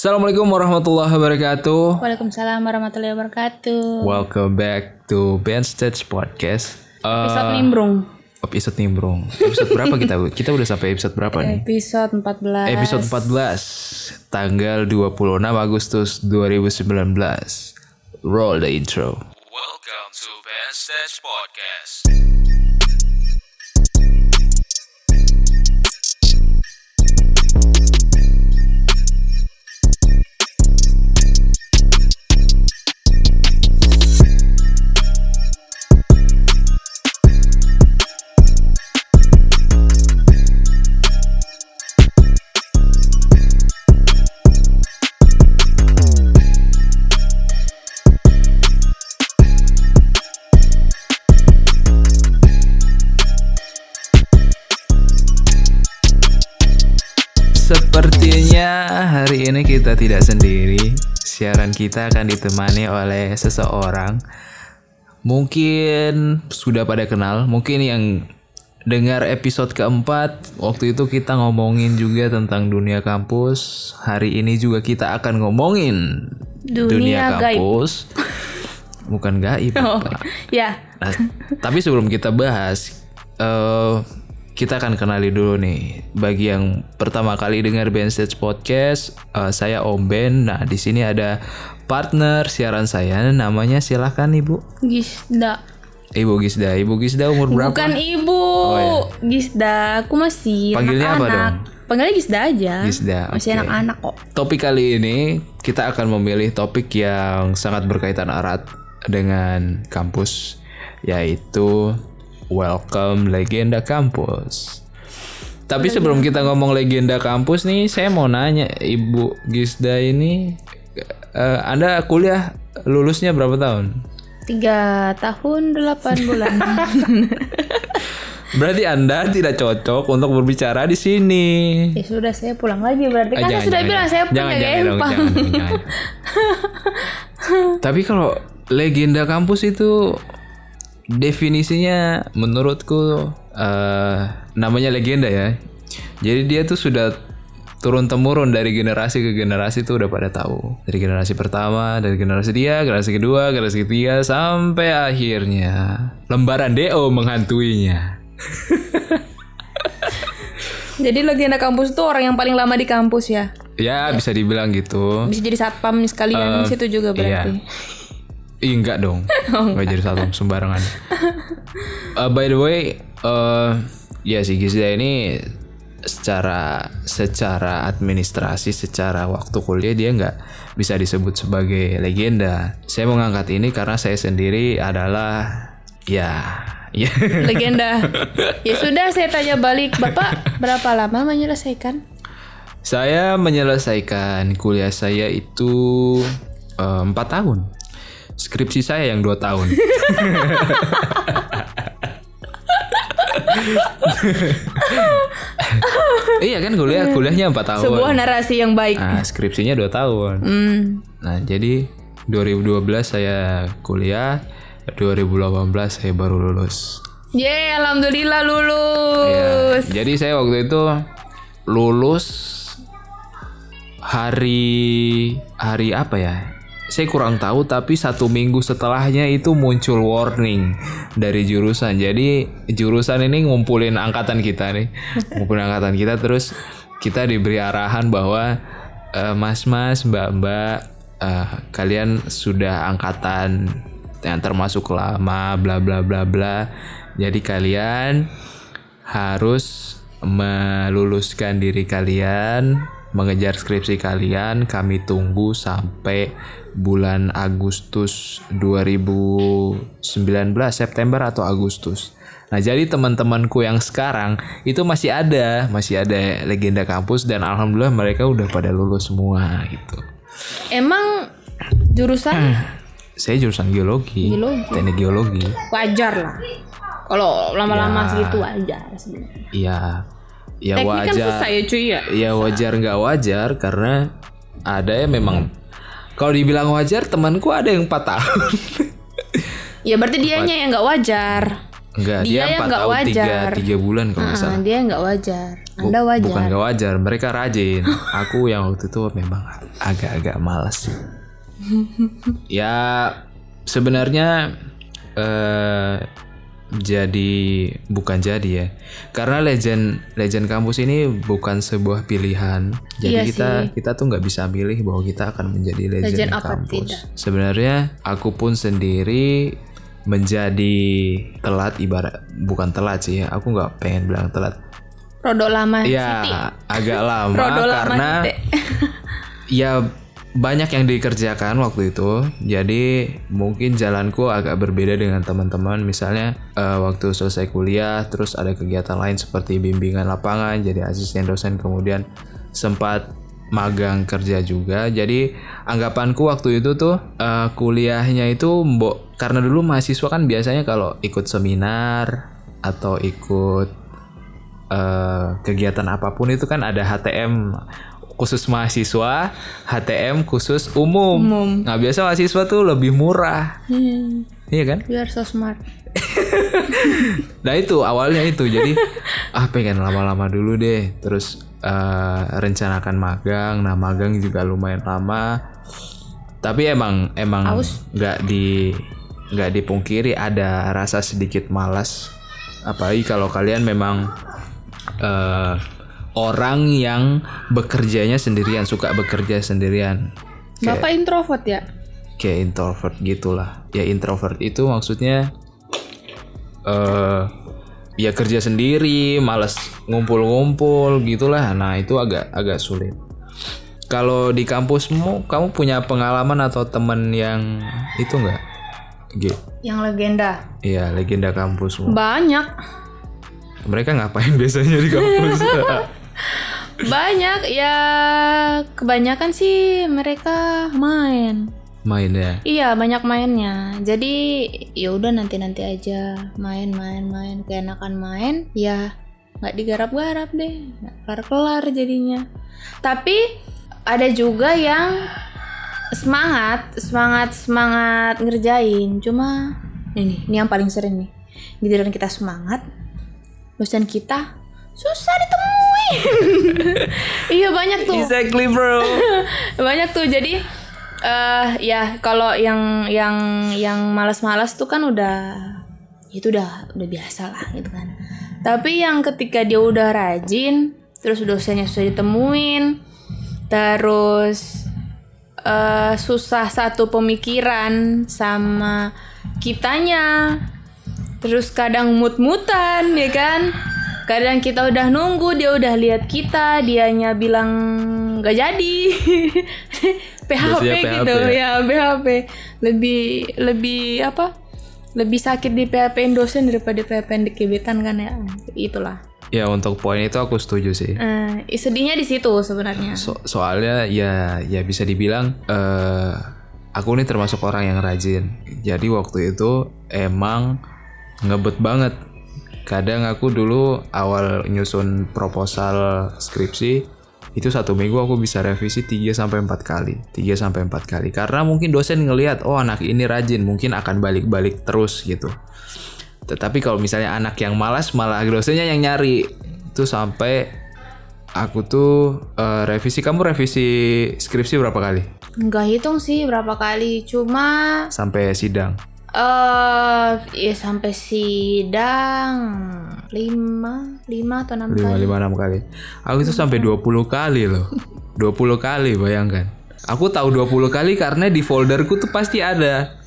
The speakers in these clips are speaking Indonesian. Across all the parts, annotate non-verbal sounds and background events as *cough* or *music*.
Assalamualaikum warahmatullahi wabarakatuh. Waalaikumsalam warahmatullahi wabarakatuh. Welcome back to Band Stage Podcast. Uh, Episode nimbrung. episode nimbrung. Episode berapa kita? *laughs* Kita udah sampai episode berapa nih? Episode 14. Episode 14 tanggal 26 Agustus 2019. Roll the intro. Welcome to Band Stage Podcast. Sepertinya hari ini kita tidak sendiri. Siaran kita akan ditemani oleh seseorang. Mungkin sudah pada kenal, mungkin yang dengar episode keempat waktu itu kita ngomongin juga tentang dunia kampus. Hari ini juga kita akan ngomongin Dunia gaib. kampus. Bukan gaib, *laughs* Oh, Pak. ya. Nah, tapi sebelum kita bahas, eh kita akan kenali dulu nih. Bagi yang pertama kali dengar Band Stage Podcast, eh, saya Om Ben. Nah, di sini ada partner siaran saya, namanya silahkan Ibu. Gisda. Ibu Gisda. Ibu Gisda umur berapa? Bukan ibu. Gisda. Aku masih Oh, iya. Panggilnya apa dong? Panggilnya Gisda aja. Gisda, Masih anak-anak kok. Topik kali ini kita akan memilih topik yang sangat berkaitan erat dengan kampus, yaitu Welcome Legenda Kampus. Tapi sebelum kita ngomong legenda kampus nih, saya mau nanya Ibu Gisda ini, eh, Anda kuliah lulusnya berapa tahun? Tiga tahun delapan bulan. *laughs* Berarti Anda tidak cocok untuk berbicara di sini. ya sudah saya pulang lagi berarti kan saya sudah bilang saya punya jangan. *laughs* Tapi kalau legenda kampus itu definisinya menurutku eh, namanya legenda ya. Jadi dia tuh sudah turun temurun dari generasi ke generasi tuh udah pada tahu. Dari generasi pertama, dari generasi dia, generasi kedua, generasi ketiga sampai akhirnya lembaran DO menghantuinya. *laughs* Jadi legenda kampus itu orang yang paling lama di kampus ya. Ya, bisa dibilang gitu. Bisa jadi satpam sekalian di situ juga berarti. Iya. Ih, enggak dong. *laughs* Enggak jadi satu sembarangan. Uh, by the way, eh ya si Gizda ini secara secara administrasi, secara waktu kuliah dia nggak bisa disebut sebagai legenda. Saya mengangkat ini karena saya sendiri adalah ya ya *laughs* Legenda. ya sudah saya tanya balik, Bapak berapa lama menyelesaikan? saya menyelesaikan kuliah saya itu eh, empat tahun. Skripsi saya yang dua tahun. *laughs* iya kan kuliah kuliahnya empat tahun. Sebuah narasi yang baik. Nah, skripsinya dua tahun. Hmm. Nah, jadi 2012 saya kuliah, 2018 saya baru lulus. Yeay, alhamdulillah Iya. lulus. Jadi saya waktu itu lulus hari hari apa ya? Saya kurang tahu tapi satu minggu setelahnya itu muncul warning dari jurusan. Jadi jurusan ini ngumpulin angkatan kita nih, *laughs* ngumpulin angkatan kita terus kita diberi arahan bahwa eh, mas-mas, mbak-mbak, eh, kalian sudah angkatan yang termasuk lama, bla bla bla bla. Jadi kalian harus meluluskan diri kalian, mengejar skripsi kalian. Kami tunggu sampai bulan Agustus 2019, September atau Agustus. Nah, jadi teman-temanku yang sekarang itu masih ada, masih ada legenda kampus dan alhamdulillah mereka udah pada lulus semua gitu. Emang jurusan Saya jurusan geologi, Geologi. teknik geologi. wajar lah. Kalau lama-lama segitu wajar sebenarnya. Iya, ya Teknik kan wajar. susah ya cuy ya. ya wajar nggak wajar karena ada ya memang kalau dibilang wajar temanku ada yang 4 tahun *laughs* Ya berarti dianya yang nggak wajar. Enggak, Dia dia, yang nggak tahun tiga, wajar. tiga bulan kalau nggak Ah, salah. dia nggak wajar. Anda wajar. Bukan gak wajar, mereka rajin. *laughs* Aku yang waktu itu memang agak-agak malas sih. *laughs* ya sebenarnya eh jadi bukan jadi ya. Karena legend legend kampus ini bukan sebuah pilihan. Jadi Iya kita kita tuh nggak bisa milih bahwa kita akan menjadi legend, Legend kampus. tidak. Sebenarnya aku pun sendiri menjadi telat ibarat bukan telat sih ya. Aku nggak pengen bilang telat Rodok lama Ya, Siti. agak lama lama karena Siti. ya banyak yang dikerjakan waktu itu. Jadi mungkin jalanku agak berbeda dengan teman-teman. Misalnya eh, waktu selesai kuliah, terus ada kegiatan lain seperti bimbingan lapangan, jadi asisten dosen, kemudian sempat magang kerja juga. Jadi anggapanku waktu itu tuh eh, kuliahnya itu mbok karena dulu mahasiswa kan biasanya kalau ikut seminar atau ikut eh, kegiatan apa pun itu kan ada HTM khusus mahasiswa, HTM khusus umum. Nah biasa mahasiswa tuh lebih murah, Hmm, iya kan? biar so smart. *laughs* Nah itu awalnya itu jadi *laughs* ah pengen lama-lama dulu deh, terus eh, rencanakan magang. Nah magang juga lumayan lama, tapi emang emang nggak di nggak dipungkiri ada rasa sedikit malas, apalagi kalau kalian memang eh, orang yang bekerjanya sendirian, suka bekerja sendirian. Bapak introvert ya? kayak introvert gitulah ya introvert itu maksudnya eh ya kerja sendiri malas ngumpul-ngumpul gitulah nah itu agak agak sulit kalau di kampusmu kamu punya pengalaman atau temen yang itu enggak gitu Yang legenda. iya legenda kampusmu Banyak. mereka ngapain biasanya di kampus *laughs* Banyak ya kebanyakan sih mereka main. main ya Iya banyak mainnya. Jadi ya udah nanti nanti aja main main main keenakan main ya nggak digarap-garap deh nggak kelar-kelar jadinya. Tapi ada juga yang semangat semangat semangat ngerjain. Cuma ini ini yang paling sering nih. Giliran kita semangat, dosen kita susah ditemuin. *laughs* iya banyak tuh. Exactly bro. *laughs* Banyak tuh. Jadi eh ya kalau yang yang yang malas-malas tuh kan udah itu udah udah biasa lah gitu kan. Tapi yang ketika dia udah rajin terus dosennya sudah ditemuin terus eh susah satu pemikiran sama kitanya terus kadang mut-mutan ya kan kadang kita udah nunggu dia udah lihat kita dianya bilang nggak jadi. *laughs* PHP Biasanya gitu PHP ya PHP lebih lebih apa? Lebih sakit di PHP dosen daripada PHP di gebetan kan ya? Itulah. Ya untuk poin itu aku setuju sih. Eh, sedihnya di situ sebenarnya. So- soalnya ya ya bisa dibilang eh aku ini termasuk orang yang rajin. Jadi waktu itu emang ngebet banget. Kadang aku dulu awal nyusun proposal skripsi itu satu minggu aku bisa revisi 3 sampai 4 kali. 3 sampai 4 kali. Karena mungkin dosen ngelihat oh anak ini rajin, mungkin akan balik-balik terus gitu. Tetapi kalau misalnya anak yang malas malah dosennya yang nyari. Itu sampai aku tuh eh, revisi kamu revisi skripsi berapa kali? nggak hitung sih berapa kali cuma Sampai sidang. Eh ya sampai sidang lima lima atau enam 5 kali 5 6 kali. Aku itu sampai 20 kali loh. 20 kali bayangkan. Aku tahu 20 kali karena di folderku tuh pasti ada.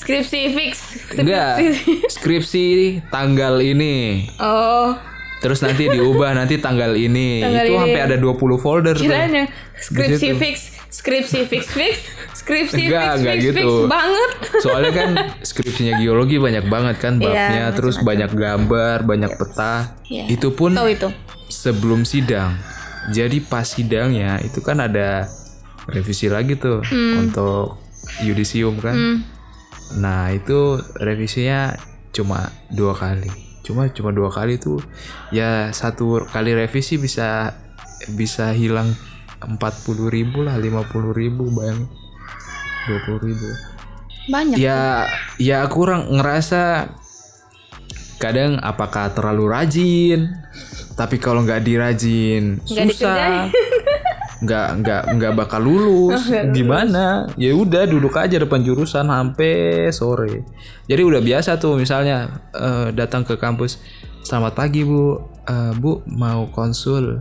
skripsi fix Enggak. Skripsi tanggal ini. oh Terus nanti diubah nanti tanggal ini. Tanggal itu ini. sampai ada 20 folder tuh. kirain yang skripsi fix skripsi fix fix skripsi Enggak, fix enggak fix gitu. fix banget Soalnya kan skripsinya geologi banyak banget kan babnya, Iya, terus banyak gambar, banyak peta. Iya. Itu pun tahu itu sebelum sidang. Jadi pas sidangnya itu kan ada revisi lagi tuh untuk yudisium kan. Hmm. Nah itu revisinya cuma dua kali. Cuma cuma dua kali tuh ya satu kali revisi bisa bisa hilang 40.000 ribu lah 50.000 ribu bayangin. 20.000 ribu. Banyak ya ya aku kurang ngerasa kadang apakah terlalu rajin tapi kalau nggak dirajin susah. *laughs* nggak nggak nggak bakal lulus. Gimana? Ya udah duduk aja depan jurusan sampai sore. Jadi udah biasa tuh misalnya eh, datang ke kampus selamat pagi bu. Eh, bu mau konsul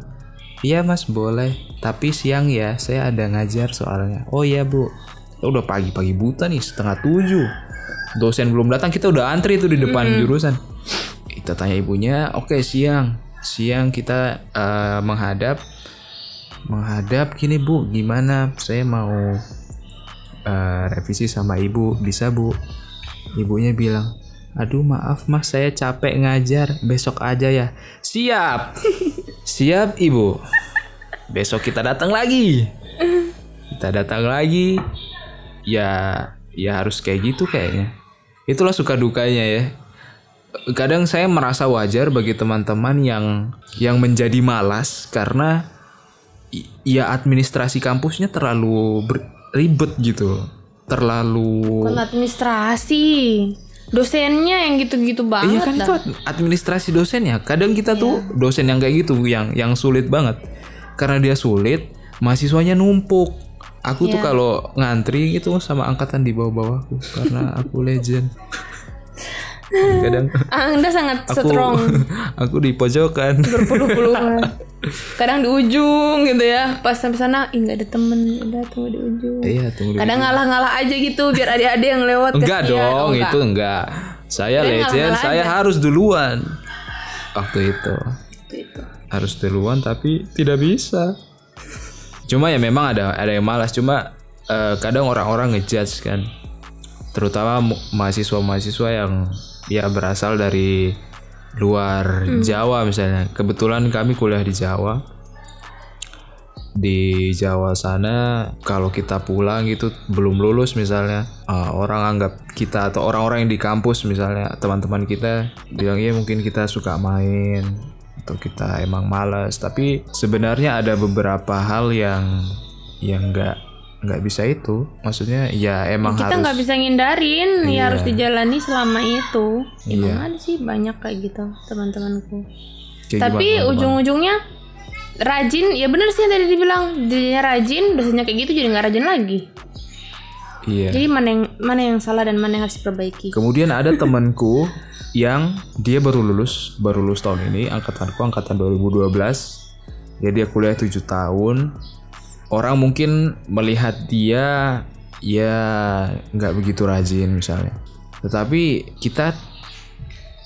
iya mas boleh. Tapi siang ya saya ada ngajar soalnya. Oh iya bu. Udah pagi-pagi buta nih setengah tujuh. Dosen belum datang kita udah antri tuh di depan jurusan. Kita tanya ibunya oke siang. Siang kita eh, menghadap menghadap gini bu. Gimana? Saya mau eh, revisi sama ibu. Bisa bu? Ibunya bilang aduh maaf mas saya capek ngajar. Besok aja ya. Siap *laughs* siap ibu. Besok kita datang lagi. Kita datang lagi. Ya ya harus kayak gitu kayaknya. Itulah suka dukanya ya. Kadang saya merasa wajar bagi teman-teman yang yang menjadi malas karena ya administrasi kampusnya terlalu ribet gitu. Terlalu Bukan administrasi. Dosennya yang gitu-gitu banget. Iya kan dah. itu ad- administrasi dosen ya. Kadang kita tuh dosen yang kayak gitu yang yang sulit banget. Karena dia sulit, mahasiswanya numpuk. Aku tuh kalau ngantri gitu sama angkatan di bawah-bawahku karena aku legend. *laughs* Kadang Anda sangat aku strong. *laughs* aku di pojokan. Berpuluh-puluhan. *laughs* Kadang di ujung gitu ya. Pas sampai sana, ih nggak ada temen. Udah tunggu di ujung. Iya, tunggu dulu. Kadang ngalah-ngalah aja gitu biar adik-adik yang lewat Enggak kasihan. dong, Oh, enggak. itu enggak. Saya legend, ngalah-ngalah saya aja. harus duluan. Waktu itu. Itu. harus duluan tapi tidak bisa. Cuma ya memang ada ada yang malas. Cuma eh, kadang orang-orang ngejudge kan, terutama mahasiswa-mahasiswa yang ya berasal dari luar Jawa misalnya. Kebetulan kami kuliah di Jawa. Di Jawa sana kalau kita pulang gitu belum lulus misalnya eh, orang anggap kita atau orang-orang yang di kampus misalnya teman-teman kita bilang ya mungkin kita suka main atau kita emang malas tapi sebenarnya ada beberapa hal yang yang nggak nggak bisa itu maksudnya ya emang Kita nggak bisa ngindarin, Iya. ya harus dijalani selama itu. Emang Iya. ada sih banyak kayak gitu teman-temanku. Tapi ujung-ujungnya rajin, ya bener sih yang tadi dibilang jadinya rajin, dosennya kayak gitu jadi nggak rajin lagi. iya Jadi mana yang mana yang salah dan mana yang harus diperbaiki. Kemudian ada *laughs* temanku yang dia baru lulus, baru lulus tahun ini, angkatanku angkatan 2012. Ya dia kuliah 7 tahun. Orang mungkin melihat dia ya nggak begitu rajin misalnya. Tetapi kita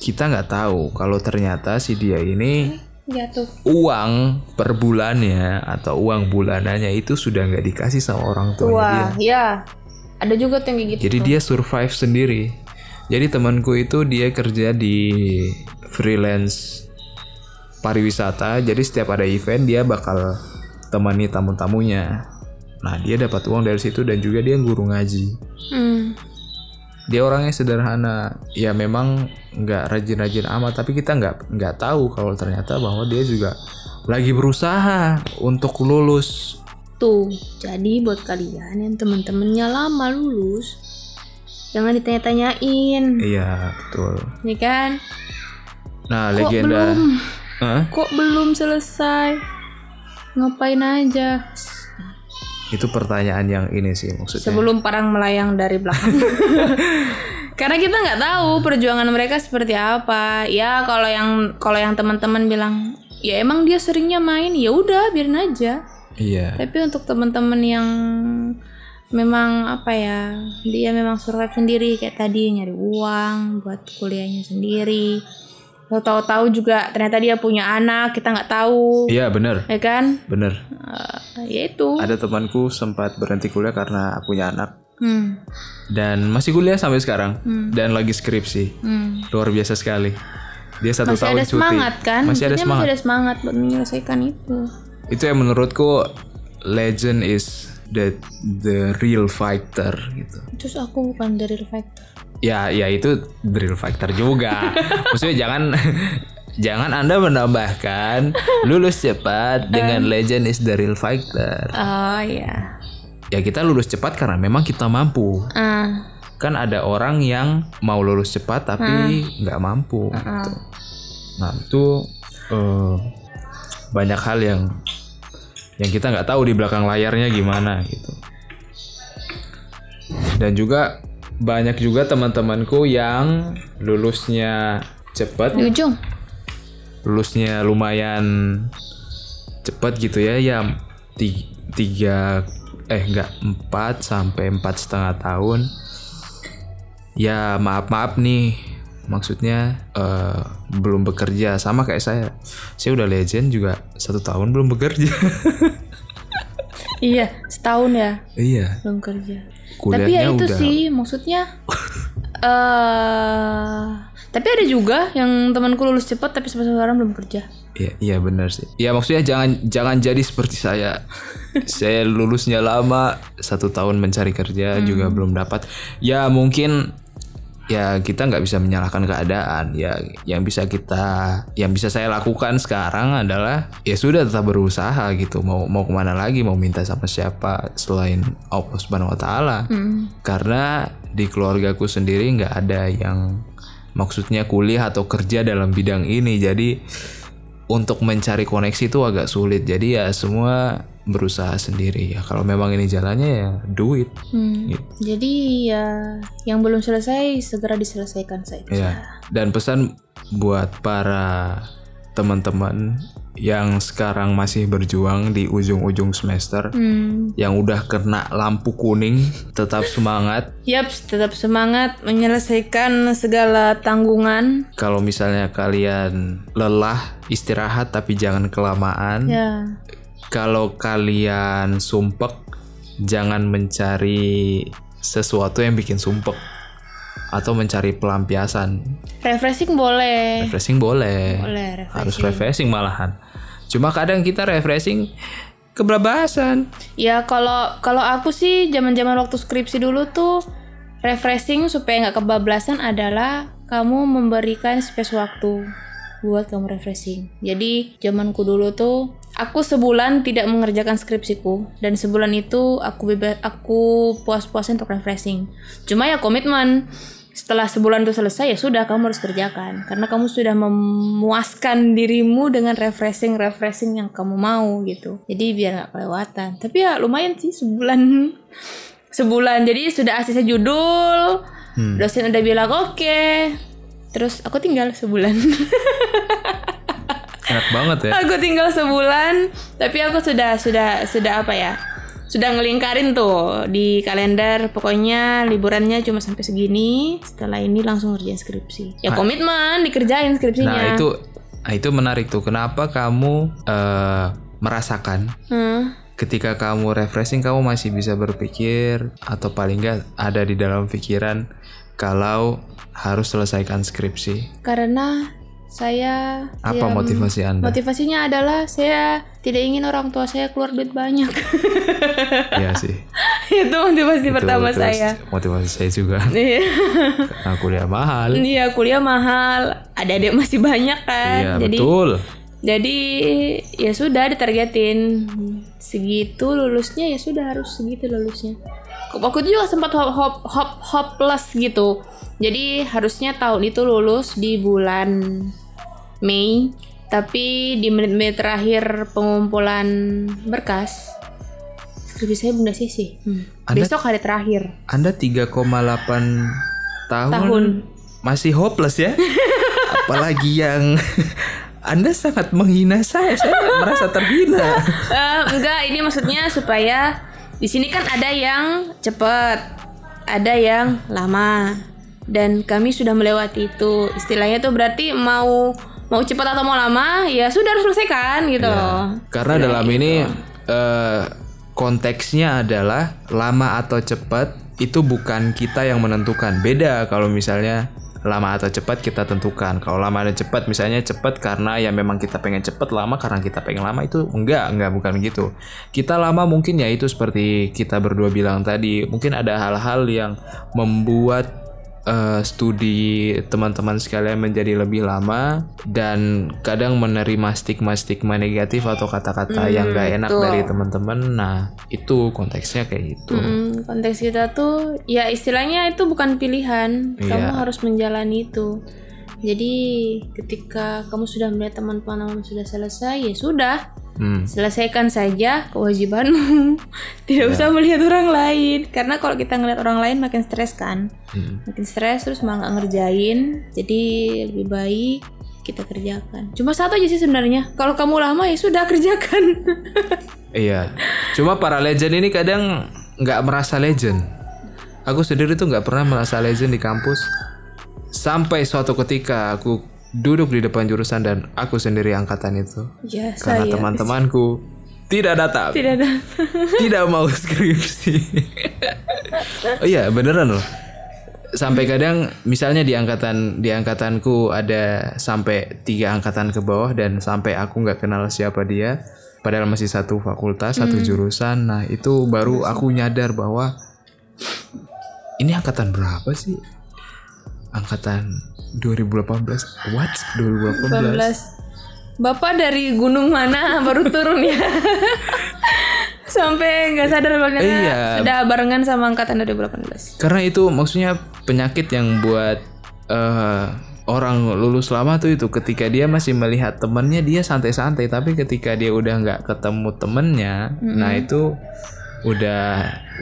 kita nggak tahu kalau ternyata si dia ini Jatuh. uang per bulannya atau uang bulanannya itu sudah nggak dikasih sama orang tuanya dia. Wah, ya. Ada juga tuh yang gitu. Jadi dia survive sendiri. Jadi temanku itu dia kerja di freelance pariwisata. Jadi setiap ada event dia bakal temani tamu-tamunya. Nah dia dapat uang dari situ dan juga dia guru ngaji. Hmm. Dia orangnya sederhana. Ya memang nggak rajin-rajin amat. Tapi kita nggak nggak tahu kalau ternyata bahwa dia juga lagi berusaha untuk lulus. Tuh, jadi buat kalian yang temen-temennya lama lulus, jangan ditanya-tanyain, Iya betul. ya kan? Nah Kok legenda. belum? Hah? Kok belum selesai? Ngapain aja? Itu pertanyaan yang ini sih maksudnya. Sebelum parang melayang dari belakang. *laughs* Karena kita nggak tahu perjuangan mereka seperti apa. Ya kalau yang kalau yang teman-teman bilang, ya emang dia seringnya main, ya udah biarin aja. Iya. Tapi untuk teman-teman yang memang apa ya, dia memang survive sendiri kayak tadi nyari uang buat kuliahnya sendiri. Lo tahu-tahu juga ternyata dia punya anak, kita nggak tahu, Iya bener, ya kan? bener. Eh, ya itu. Ada temanku sempat berhenti kuliah karena punya anak Hmm, dan masih kuliah sampai sekarang dan lagi skripsi. hmm. Luar biasa sekali. Dia satu Masih tahun ada cuti. semangat kan? Masih ada semangat. Masih ada semangat buat menyelesaikan itu. Itu yang menurutku legend is the the real fighter gitu. Terus aku bukan dari reflector. Ya, ya itu real fighter juga. *laughs* Maksudnya jangan jangan Anda menambahkan lulus cepat dengan legend is the real fighter. Oh iya. Ya kita lulus cepat karena memang kita mampu. Ah, kan ada orang yang mau lulus cepat tapi nggak mampu. gitu. Nah itu eh, banyak hal yang yang kita nggak tahu di belakang layarnya gimana gitu. Dan juga banyak juga teman-temanku yang lulusnya cepat, Di ujung. lulusnya lumayan cepat gitu ya, ya ti- tiga eh enggak empat sampai empat setengah tahun. Ya maaf maaf nih, maksudnya eh, belum bekerja sama kayak saya. Saya udah legend juga satu tahun belum bekerja. *laughs* Iya, setahun ya iya, belum kerja. kuliahnya tapi ya itu udah. sih maksudnya *laughs* eh tapi ada juga yang temanku lulus cepat tapi sampai sekarang belum kerja. Iya, iya benar sih. Ya maksudnya jangan jangan jadi seperti saya. *laughs* saya lulusnya lama, satu tahun mencari kerja juga belum dapat. Ya mungkin ya kita nggak bisa menyalahkan keadaan. Ya yang bisa kita, yang bisa saya lakukan sekarang adalah ya sudah tetap berusaha gitu. Mau mau ke mana lagi? Mau minta sama siapa selain Allah Subhanahu Wa Taala? Karena di keluargaku sendiri nggak ada yang maksudnya kuliah atau kerja dalam bidang ini. Jadi untuk mencari koneksi itu agak sulit. Jadi ya semua berusaha sendiri ya. Kalau memang ini jalannya ya do it. Hmm. Gitu. Jadi ya yang belum selesai segera diselesaikan saja. Ya. Dan pesan buat para teman-teman yang sekarang masih berjuang di ujung-ujung semester Hmm. yang udah kena lampu kuning tetap semangat Yap, tetap semangat menyelesaikan segala tanggungan. kalau misalnya kalian lelah istirahat tapi jangan kelamaan Ya. kalau kalian sumpek jangan mencari sesuatu yang bikin sumpek atau mencari pelampiasan Refreshing boleh. refreshing boleh Boleh refreshing. harus refreshing malahan cuma kadang kita refreshing kebelabasan Ya kalau kalau aku sih zaman-zaman waktu skripsi dulu tuh refreshing supaya nggak kebablasan adalah kamu memberikan space waktu buat kamu refreshing. Jadi zamanku dulu tuh aku sebulan tidak mengerjakan skripsiku dan sebulan itu aku bebas aku puas-puasin untuk refreshing. Cuma ya komitmen setelah sebulan itu selesai ya sudah kamu harus kerjakan. Karena kamu sudah memuaskan dirimu dengan refreshing refreshing yang kamu mau gitu. Jadi biar nggak kelewatan. Tapi ya lumayan sih sebulan. *laughs* Sebulan. Jadi sudah asisnya judul dosen udah bilang oke. Terus aku tinggal sebulan *laughs* enak banget ya. Aku tinggal sebulan tapi aku sudah sudah sudah apa ya? Sudah ngelingkarin tuh di kalender. Pokoknya liburannya cuma sampai segini. Setelah ini langsung ngerjain skripsi. Ya komitmen dikerjain skripsinya. Nah itu nah, itu menarik tuh. Kenapa kamu eh, merasakan Hmm. ketika kamu refreshing kamu masih bisa berpikir atau paling nggak ada di dalam pikiran kalau harus selesaikan skripsi? Karena saya apa ya, motivasi anda? motivasinya adalah saya tidak ingin orang tua saya keluar duit banyak. *laughs* Iya sih. *laughs* Itu motivasi Itu pertama terus saya. motivasi saya juga. *laughs* Iya. kuliah mahal. Iya kuliah mahal, adik-adik masih banyak kan, iya jadi betul. jadi ya sudah ditargetin. Segitu lulusnya ya sudah harus segitu lulusnya. Waktu itu juga sempat hop hop hop hopeless gitu, jadi harusnya tahun itu lulus di bulan Mei, tapi di menit-menit terakhir pengumpulan berkas skripsi saya bunda sisi. Hmm. Anda- Besok hari terakhir. anda 3,8 tahun, Tahun. masih hopeless ya *laughs* apalagi yang *laughs* anda sangat menghina saya saya merasa terhina *laughs* Eh, enggak, ini maksudnya supaya di sini kan ada yang cepet, ada yang lama, dan kami sudah melewati itu. Istilahnya tuh berarti mau mau cepat atau mau lama, ya sudah harus selesaikan gitu. loh. Karena dalam ini eh, konteksnya adalah lama atau cepat itu bukan kita yang menentukan. Beda kalau misalnya lama atau cepat kita tentukan. Kalau lama dan cepat misalnya cepat karena ya memang kita pengen cepat, lama karena kita pengen lama itu enggak, enggak bukan gitu. Kita lama mungkin ya itu seperti kita berdua bilang tadi, mungkin ada hal-hal yang membuat eh, studi teman-teman sekalian menjadi lebih lama dan kadang menerima stigma-stigma negatif atau kata-kata yang gak enak betul. dari teman-teman. Nah, itu konteksnya kayak gitu. Mm, konteks kita tuh ya istilahnya itu bukan pilihan kamu Iya. harus menjalani itu jadi ketika kamu sudah melihat teman-teman sudah selesai ya sudah Hmm. selesaikan saja kewajibanmu *laughs* tidak Iya. usah melihat orang lain karena kalau kita ngeliat orang lain makin stres kan Hmm. makin stres terus malah nggak ngerjain jadi lebih baik kita kerjakan cuma satu aja sih sebenarnya kalau kamu lama ya sudah *laughs* kerjakan Iya. Cuma para legend ini kadang nggak merasa legend. Aku sendiri tuh nggak pernah merasa legend di kampus. Sampai suatu ketika aku duduk di depan jurusan dan aku sendiri angkatan itu. ya Karena teman-temanku tidak datang. tidak ada tidak mau skripsi. oh iya, beneran loh. Sampai kadang misalnya di angkatan di angkatanku ada sampai tiga angkatan ke bawah dan sampai aku nggak kenal siapa dia, padahal masih satu fakultas, satu jurusan. Nah itu baru aku nyadar bahwa ini angkatan berapa sih? Angkatan 2018. What? 2018? 18 Bapak dari gunung mana? *laughs* Baru turun ya. *laughs* Sampai nggak sadar kalau ternyata Iya. sudah barengan sama angkatan 2018 Karena itu maksudnya penyakit yang buat eh, orang lulus lama tuh itu ketika dia masih melihat temennya dia santai-santai. Tapi ketika dia udah nggak ketemu temennya, nah itu udah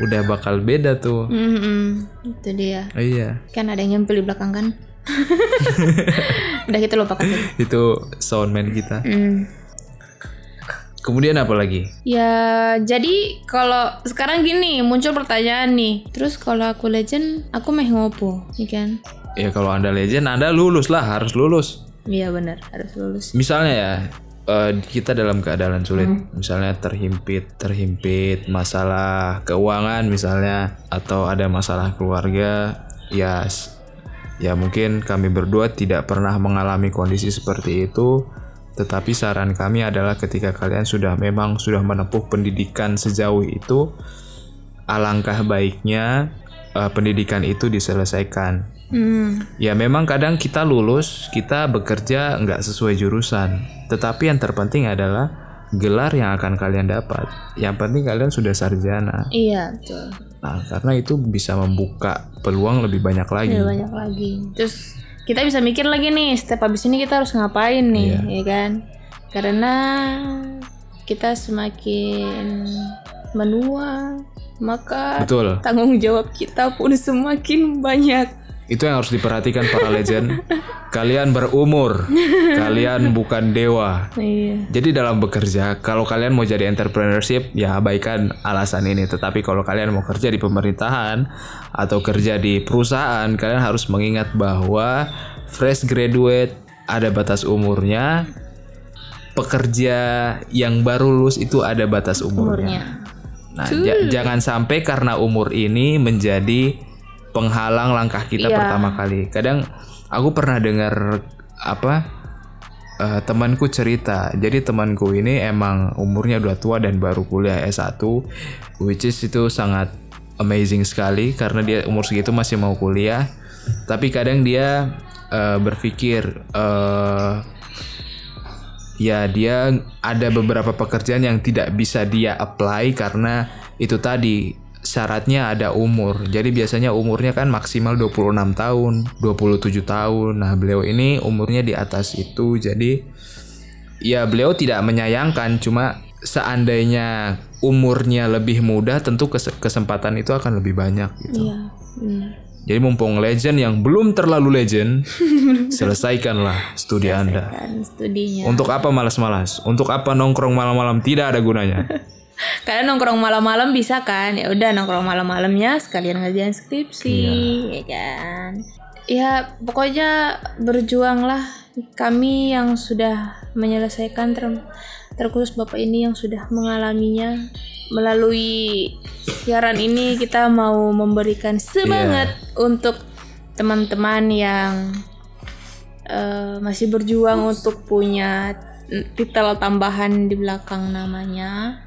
udah bakal beda tuh. Mm-mm, Itu dia. Iya, Kan ada yang nyempil di belakang kan *laughs* Udah kita lupakan saja itu soundman kita. Mm. Kemudian apa lagi? Ya jadi kalau sekarang gini muncul pertanyaan nih Terus kalau aku legend aku meh ngopo ya kan Ya kalau anda legend, anda lulus lah, harus lulus. Iya benar harus lulus Misalnya ya, eh, kita dalam keadaan sulit, misalnya terhimpit, terhimpit masalah keuangan misalnya, atau ada masalah keluarga, ya, ya mungkin kami berdua tidak pernah mengalami kondisi seperti itu. Tetapi saran kami adalah ketika kalian sudah memang sudah menempuh pendidikan sejauh itu, alangkah baiknya eh, pendidikan itu diselesaikan. Hmm, Ya memang kadang kita lulus, kita bekerja nggak sesuai jurusan. Tetapi yang terpenting adalah gelar yang akan kalian dapat. Yang penting kalian sudah sarjana. Iya betul Nah, karena itu bisa membuka peluang lebih banyak lagi. Ada banyak lagi. Terus kita bisa mikir lagi nih, setiap habis ini kita harus ngapain nih, ya kan? Karena kita semakin menua, maka Betul. tanggung jawab kita pun semakin banyak. Itu yang harus diperhatikan para legend. kalian berumur, kalian bukan dewa. Iya. Jadi dalam bekerja, kalau kalian mau jadi entrepreneurship, ya abaikan alasan ini. Tetapi kalau kalian mau kerja di pemerintahan atau kerja di perusahaan, kalian harus mengingat bahwa fresh graduate ada batas umurnya. Pekerja yang baru lulus itu ada batas umurnya. Nah, ja- jangan sampai karena umur ini menjadi penghalang langkah kita Iya. pertama kali. Kadang aku pernah dengar apa eh, temanku cerita. Jadi temanku ini emang umurnya udah tua dan baru kuliah S1 which is itu sangat amazing sekali karena dia umur segitu masih mau kuliah. Tapi kadang dia eh, berpikir eh ya dia ada beberapa pekerjaan yang tidak bisa dia apply karena itu tadi syaratnya ada umur. Jadi biasanya umurnya kan maksimal 26 tahun, 27 tahun. Nah, beliau ini umurnya di atas itu. Jadi ya beliau tidak menyayangkan cuma seandainya umurnya lebih muda tentu kes- kesempatan itu akan lebih banyak gitu. Iya, benar. Jadi mumpung legend yang belum terlalu legend, *laughs* selesaikanlah studi Anda. Kan studinya. Untuk apa malas-malas? Untuk apa nongkrong malam-malam tidak ada gunanya. *laughs* Kalian nongkrong malam-malam bisa kan? Ya udah nongkrong malam-malamnya sekalian ngerjain skripsi, ya kan? Ya pokoknya berjuanglah. Kami yang sudah menyelesaikan ter terkhusus bapak ini yang sudah mengalaminya. Melalui siaran ini kita mau memberikan semangat untuk teman-teman yang eh, masih berjuang untuk punya titel tambahan di belakang namanya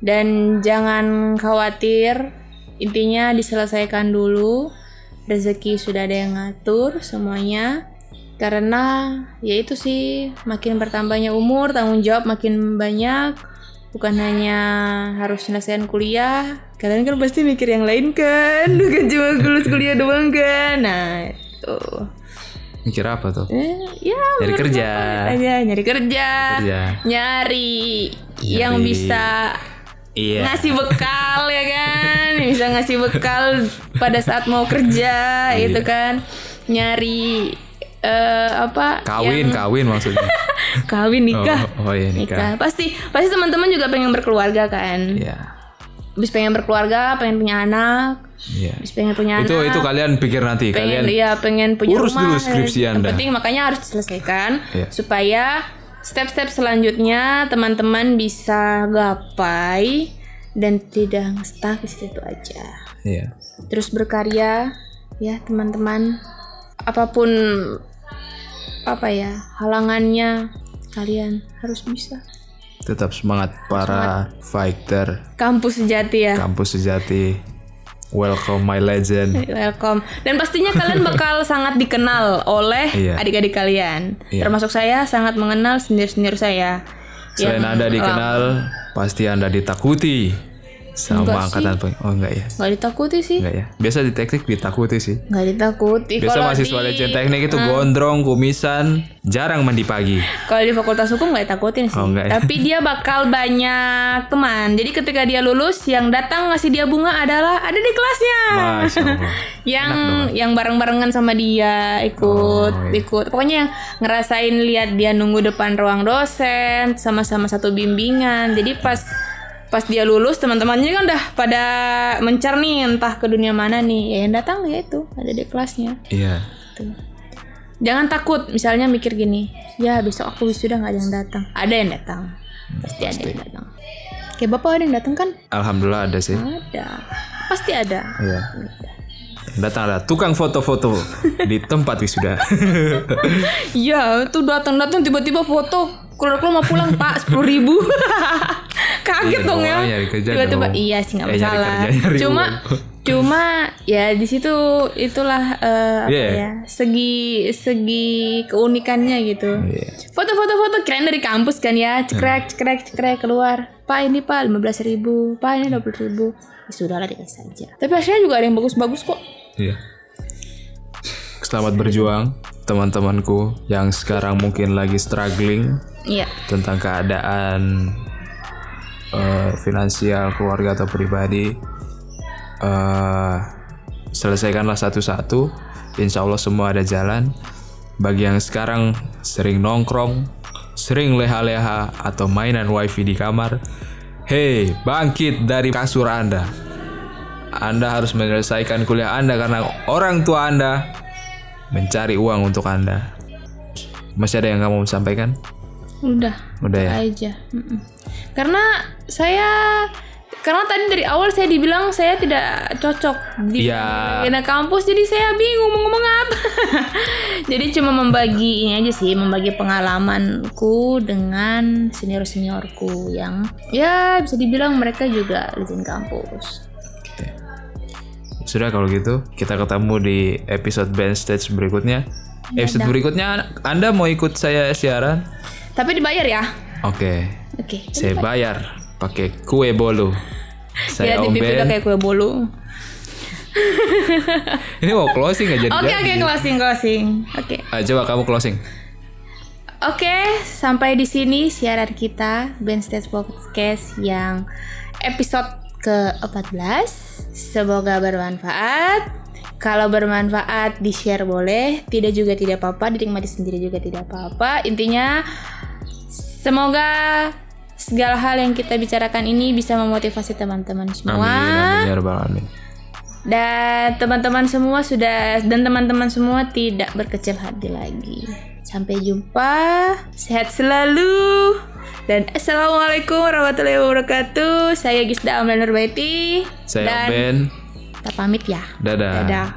dan jangan khawatir intinya diselesaikan dulu rezeki sudah ada yang ngatur semuanya karena ya itu sih makin bertambahnya umur tanggung jawab makin banyak bukan hanya harus selesaiin kuliah kalian kan pasti mikir yang lain kan *laughs* bukan cuma lulus kuliah doang kan nah itu Mikir apa tuh? Eh, ya Nyari kerja. Ya, nyari kerja Kerja. nyari yang Nyari. bisa Iya. ngasih bekal ya kan bisa ngasih bekal pada saat mau kerja Iya. itu kan nyari eh apa Kawin, yang- kawin maksudnya. *laughs* kawin nikah Oh, oh iya nikah. pasti pasti teman-teman juga pengen berkeluarga kan Iya. habis pengen berkeluarga pengen punya anak Iya. habis pengen punya Itu anak itu kalian pikir nanti pengen kalian. ya pengen punya urus rumah dulu skripsi yang Anda. penting makanya harus diselesaikan Iya. supaya step-step selanjutnya teman-teman bisa gapai dan tidak stuck di situ aja. Iya. terus berkarya ya teman-teman. Apa pun apa ya halangannya kalian harus bisa. Tetap semangat para fighter. Kampus sejati ya. Kampus sejati. Welcome my legend. *laughs* Welcome. Dan pastinya kalian bakal *laughs* sangat dikenal oleh Iya. adik-adik kalian. Iya. Termasuk saya sangat mengenal senior-senior saya. Selain Anda dikenal, pasti Anda ditakuti sama Enggak angkatan peng- Oh enggak ya? Nggak ditakuti sih. Enggak ya. Biasa di teknik ditakuti sih. Nggak ditakuti. Biasa Kalau mahasiswa di- legend teknik itu gondrong, kumisan, jarang mandi pagi. Kalau di fakultas hukum nggak ditakutin sih. Oh, nggak ya? Tapi dia bakal banyak teman. Jadi ketika dia lulus, yang datang ngasih dia bunga adalah ada di kelasnya. *laughs* Yang yang bareng-barengan sama dia ikut Oh, iya. ikut pokoknya yang ngerasain lihat dia nunggu depan ruang dosen sama-sama satu bimbingan jadi pas pas dia lulus teman-temannya kan udah pada mencar nih entah ke dunia mana nih ya yang datang ya itu ada di kelasnya Iya. Tuh. jangan takut misalnya mikir gini ya besok aku wisuda nggak ada yang datang ada yang datang pasti ada yang datang kayak bapak ada yang datang kan Alhamdulillah ada sih. ada pasti ada Iya. Datang ada tukang foto-foto *laughs* di tempat wisuda. Iya, tuh datang-datang tiba-tiba foto keluar-keluar mau pulang pak sepuluh ribu. *laughs* Kaget Iya dong ya. Tiba-tiba iya sih nggak Eh, nyari masalah. kerja, nyari *laughs* cuma *laughs* cuma ya di situ itulah eh, apa ya segi segi keunikannya gitu. Iya. Foto-foto foto keren dari kampus kan ya, cekrek cekrek cekrek keluar. Pak ini pak lima belas ribu, pak ini dua ribu. Ya, sudahlah dikasih saja. Tapi hasilnya juga ada yang bagus-bagus kok. Iya. Selamat berjuang teman-temanku yang sekarang mungkin lagi struggling Iya. tentang keadaan eh, finansial keluarga atau pribadi. eh selesaikanlah satu-satu. Insya Allah semua ada jalan. Bagi yang sekarang sering nongkrong, sering leha-leha atau mainan wifi di kamar, hei bangkit dari kasur Anda. Anda harus menyelesaikan kuliah Anda karena orang tua Anda mencari uang untuk Anda. Masih ada yang kamu mau sampaikan? Udah. Udah ya. aja. Mm-mm. Karena saya karena tadi dari awal saya dibilang saya tidak cocok di Iya. di kampus jadi saya bingung mau ngomong apa. *laughs* jadi cuma membagi ini aja sih, membagi pengalamanku dengan senior-seniorku yang ya bisa dibilang mereka juga izin kampus. Sudah kalau gitu, kita ketemu di episode band stage berikutnya. Episode berikutnya Anda mau ikut saya siaran? Tapi dibayar ya. Oke, Oke. saya bayar pakai kue bolu. Saya ya Om di udah Ben. kayak kue bolu. *laughs* Ini mau closing jadi? Oke oke closing closing. Oke. Ah, coba kamu closing. Oke, sampai di sini siaran kita Band Stage Podcast yang episode ke-14. Semoga bermanfaat. Kalau bermanfaat di-share boleh, tidak juga tidak apa-apa, dinikmati sendiri juga tidak apa-apa. Intinya semoga segala hal yang kita bicarakan ini bisa memotivasi teman-teman semua. Amin, amin ya rabbal alamin. Dan teman-teman semua sudah dan teman-teman semua tidak berkecil hati lagi. Sampai jumpa, sehat selalu. Dan assalamualaikum warahmatullahi wabarakatuh. Saya Gisda Amlan Nurbaiti. Saya dan Ben. kita pamit ya. Dadah. Dadah.